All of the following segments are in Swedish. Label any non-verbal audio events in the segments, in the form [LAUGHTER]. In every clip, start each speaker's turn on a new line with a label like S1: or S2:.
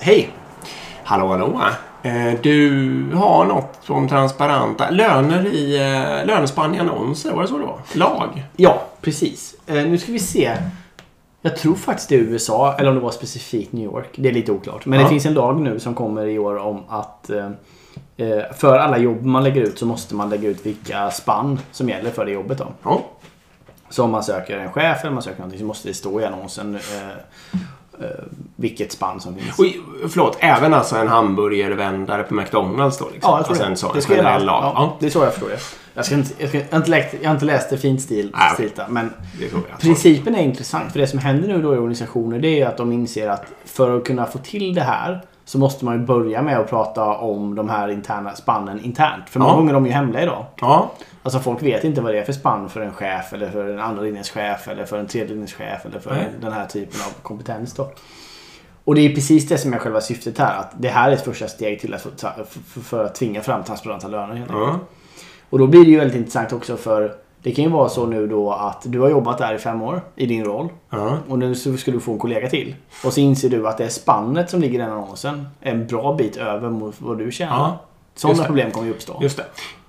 S1: Hej!
S2: Hallå, hallå. Eh, Du har något om transparenta löner i eh, lönespann i annonser. Var det så det var? Lag?
S1: Ja, precis. Eh, nu ska vi se. Jag tror faktiskt det är USA, eller om det var specifikt New York. Det är lite oklart. Men
S2: Ja.
S1: det finns en lag nu som kommer i år om att för alla jobb man lägger ut så måste man lägga ut vilka spann som gäller för det jobbet. Då.
S2: Ja.
S1: Så om man söker en chef eller man söker någonting så måste det stå i annonsen vilket spann som finns.
S2: Oj, förlåt. Även alltså en hamburgervändare på McDonalds då? Liksom.
S1: Ja, jag tror
S2: alltså
S1: det.
S2: en sån
S1: det ska jag läsa. Ja,
S2: Ja,
S1: Det är så jag förstår det. Jag, ska inte, jag, ska, jag, har inte läst, jag har inte läst det fint stil,
S2: Nej.
S1: stilta, men. Principen är intressant för det som händer nu då i organisationer det är att de inser att för att kunna få till det här så måste man ju börja med att prata om de här interna spannen internt. För många
S2: Ja.
S1: gånger är de ju hemliga idag.
S2: Ja,
S1: Alltså folk vet inte vad det är för spann för en chef eller för en andra linjens chef eller för en tredje linjens chef eller för
S2: Nej.
S1: den här typen av kompetens då. Och det är precis det som är själva syftet här. Att det här är ett första steg till att, för, för, för att tvinga fram transparenta löner. helt enkelt.
S2: ja.
S1: Och då blir det ju väldigt intressant också för det kan ju vara så nu då att du har jobbat där i fem år i din roll.
S2: ja.
S1: Och nu så ska du få en kollega till. Och så inser du att det spannet som ligger i den annonsen är en bra bit över mot vad du tjänar.
S2: Ja,
S1: Sådana problem kommer ju uppstå.
S2: Just det.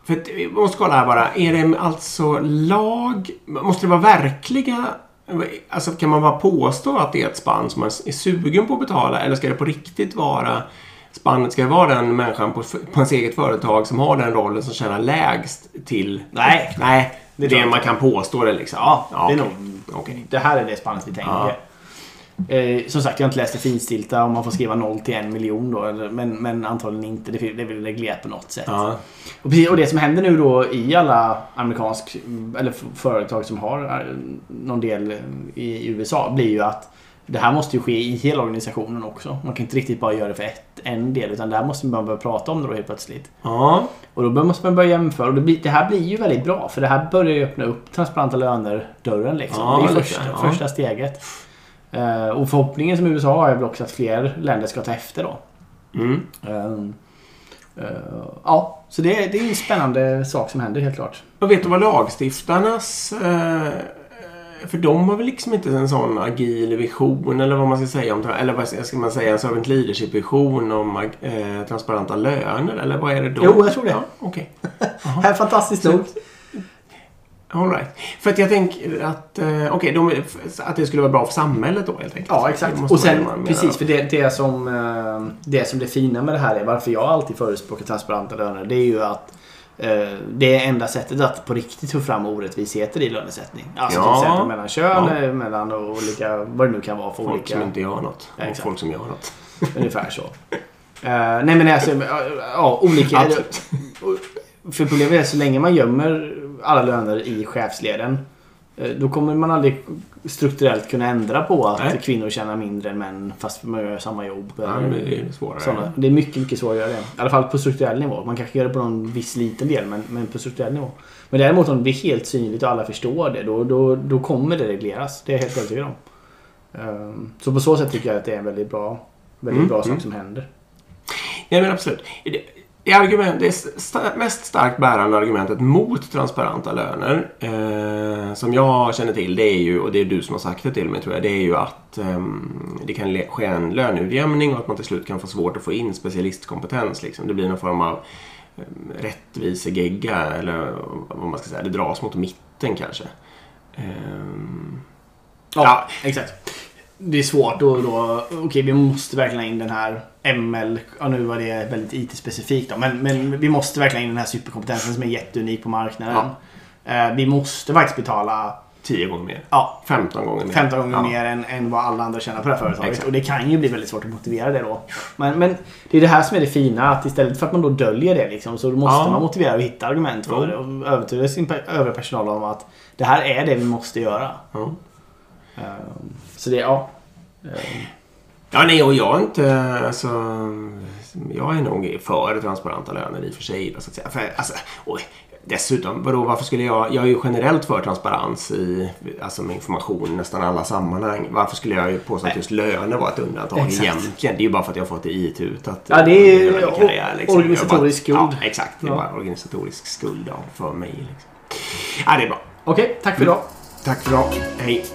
S2: För att, vi måste kolla här bara. Är det alltså lag? Måste det vara verkliga? Alltså kan man bara påstå att det är ett spann som man är sugen på att betala? Eller ska det på riktigt vara spannet? Ska vara den människan på, på ens eget företag som har den rollen som tjänar lägst till?
S1: Nej.
S2: Nej. Det det man kan påstå det liksom.
S1: Ja, det är nog.
S2: Okej.
S1: Det här är det spannet vi tänker.
S2: Ja.
S1: Eh, som sagt, jag har inte läst det finstilta om man får skriva 0 till 1 miljon då. Eller, men, men antagligen inte. Det är det är väl reglerat på något sätt.
S2: Ja.
S1: Och, precis, och det som händer nu då i alla amerikansk eller företag som har eh, någon del i USA blir ju att det här måste ju ske i hela organisationen också. Man kan inte riktigt bara göra det för ett, en del utan där måste man börja prata om det då helt plötsligt.
S2: Ja.
S1: Och då måste man börja jämföra och det, blir, det här blir ju väldigt bra för det här börjar ju öppna upp transparenta löner-dörren liksom.
S2: Ja,
S1: det är första,
S2: ja.
S1: första steget. Eh, och förhoppningen som USA har är väl också att fler länder ska ta efter då.
S2: Mm.
S1: Ehm, eh, ja, så det, är- det är en spännande sak som händer helt klart.
S2: Och vet du vad lagstiftarnas... För de har väl liksom inte en sån agil vision eller vad man ska säga om... Eller vad ska man säga? En servant leadership-vision om eh, transparenta löner? Eller vad är det då?
S1: Jo, jag tror det.
S2: Ja, Okej. [LAUGHS]
S1: Här fantastiskt nog.
S2: All right. För att jag tänker att... Eh, Okej, de- att det skulle vara bra för samhället då helt enkelt.
S1: Ja, exakt. Och sen, precis, för det, det, som, eh, det som det fina med det här är, varför jag alltid förespråkar transparenta löner, det är ju att det är enda sättet att på riktigt få fram orättvisheter i lönesättning. Alltså
S2: Ja.
S1: till exempel mellan kön,
S2: Ja.
S1: eh, mellan olika, vad det nu kan vara för
S2: Folk
S1: olika,
S2: som inte gör något.
S1: Ja,
S2: och folk som gör något. [LAUGHS]
S1: ungefär så. Eh, nej men alltså, ja, ja, olika...
S2: Absolut.
S1: För problemet är så länge man gömmer alla löner i chefsleden eh, då kommer man aldrig strukturellt kunna ändra på att
S2: Nej.
S1: kvinnor tjänar mindre än män fast man gör samma jobb.
S2: Ja, det är svårare.
S1: sådana. Det är mycket, mycket svårare att göra det. I alla fall på strukturell nivå. Man kanske gör det på någon viss liten del, men, men på strukturell nivå. Men däremot om det blir helt synligt och alla förstår det, då, då, då kommer det regleras. Det är jag helt övertygad om. Ehm, så på så sätt tycker jag att det är en väldigt bra, väldigt
S2: Mm,
S1: bra sak
S2: mm.
S1: som händer.
S2: Ja, men absolut. Det, det, argument, det mest starkt bärande argumentet mot transparenta löner eh, som jag känner till, det är ju, och det är du som har sagt det till mig tror jag, det är ju att ehm, det kan ske en löneutjämning och att man till slut kan få svårt att få in specialistkompetens. Liksom. Det blir någon form av um, rättvisegegga eller vad man ska säga, det dras mot mitten kanske. Ehm,
S1: Ja, exakt. Det är svårt då, då okej vi måste verkligen ha in den här ML, ja nu var det väldigt IT-specifikt då, men, men vi måste verkligen ha in den här superkompetensen som är jätteunik på marknaden. Eh, vi måste faktiskt betala
S2: tio gånger mer.
S1: ja,
S2: 15 gånger mer.
S1: 15 gånger
S2: Ja.
S1: mer än, än vad alla andra tjänar på det här företaget.
S2: Exakt.
S1: Och det kan ju bli väldigt svårt att motivera det då. Men, men det är det här som är det fina. Att istället för att man då döljer det liksom, så måste
S2: Ja.
S1: man motivera och hitta argument för
S2: Ja.
S1: det. Och övertyga sin övriga personal om att det här är det vi måste göra.
S2: Ja.
S1: Ehm, så det, ja. Ehm,
S2: Ja, nej, och jag är inte... Alltså, jag är nog för transparenta löner i och för sig. Så att säga. För, alltså, oj, dessutom, vadå, varför skulle jag... Jag är ju generellt för transparens i alltså, med information i nästan alla sammanhang. Varför skulle jag ju påstå att just löner var ett undantag
S1: Exakt.
S2: egentligen? Det är ju bara för att jag har fått det itutat.
S1: Ja, det är
S2: min karriär, liksom.
S1: organisatorisk skuld.
S2: Ja, exakt. Det är
S1: Ja.
S2: bara organisatorisk skuld ja, för mig. Liksom. Ja, det är bra.
S1: Okej, tack för idag.
S2: Tack för idag. Hej.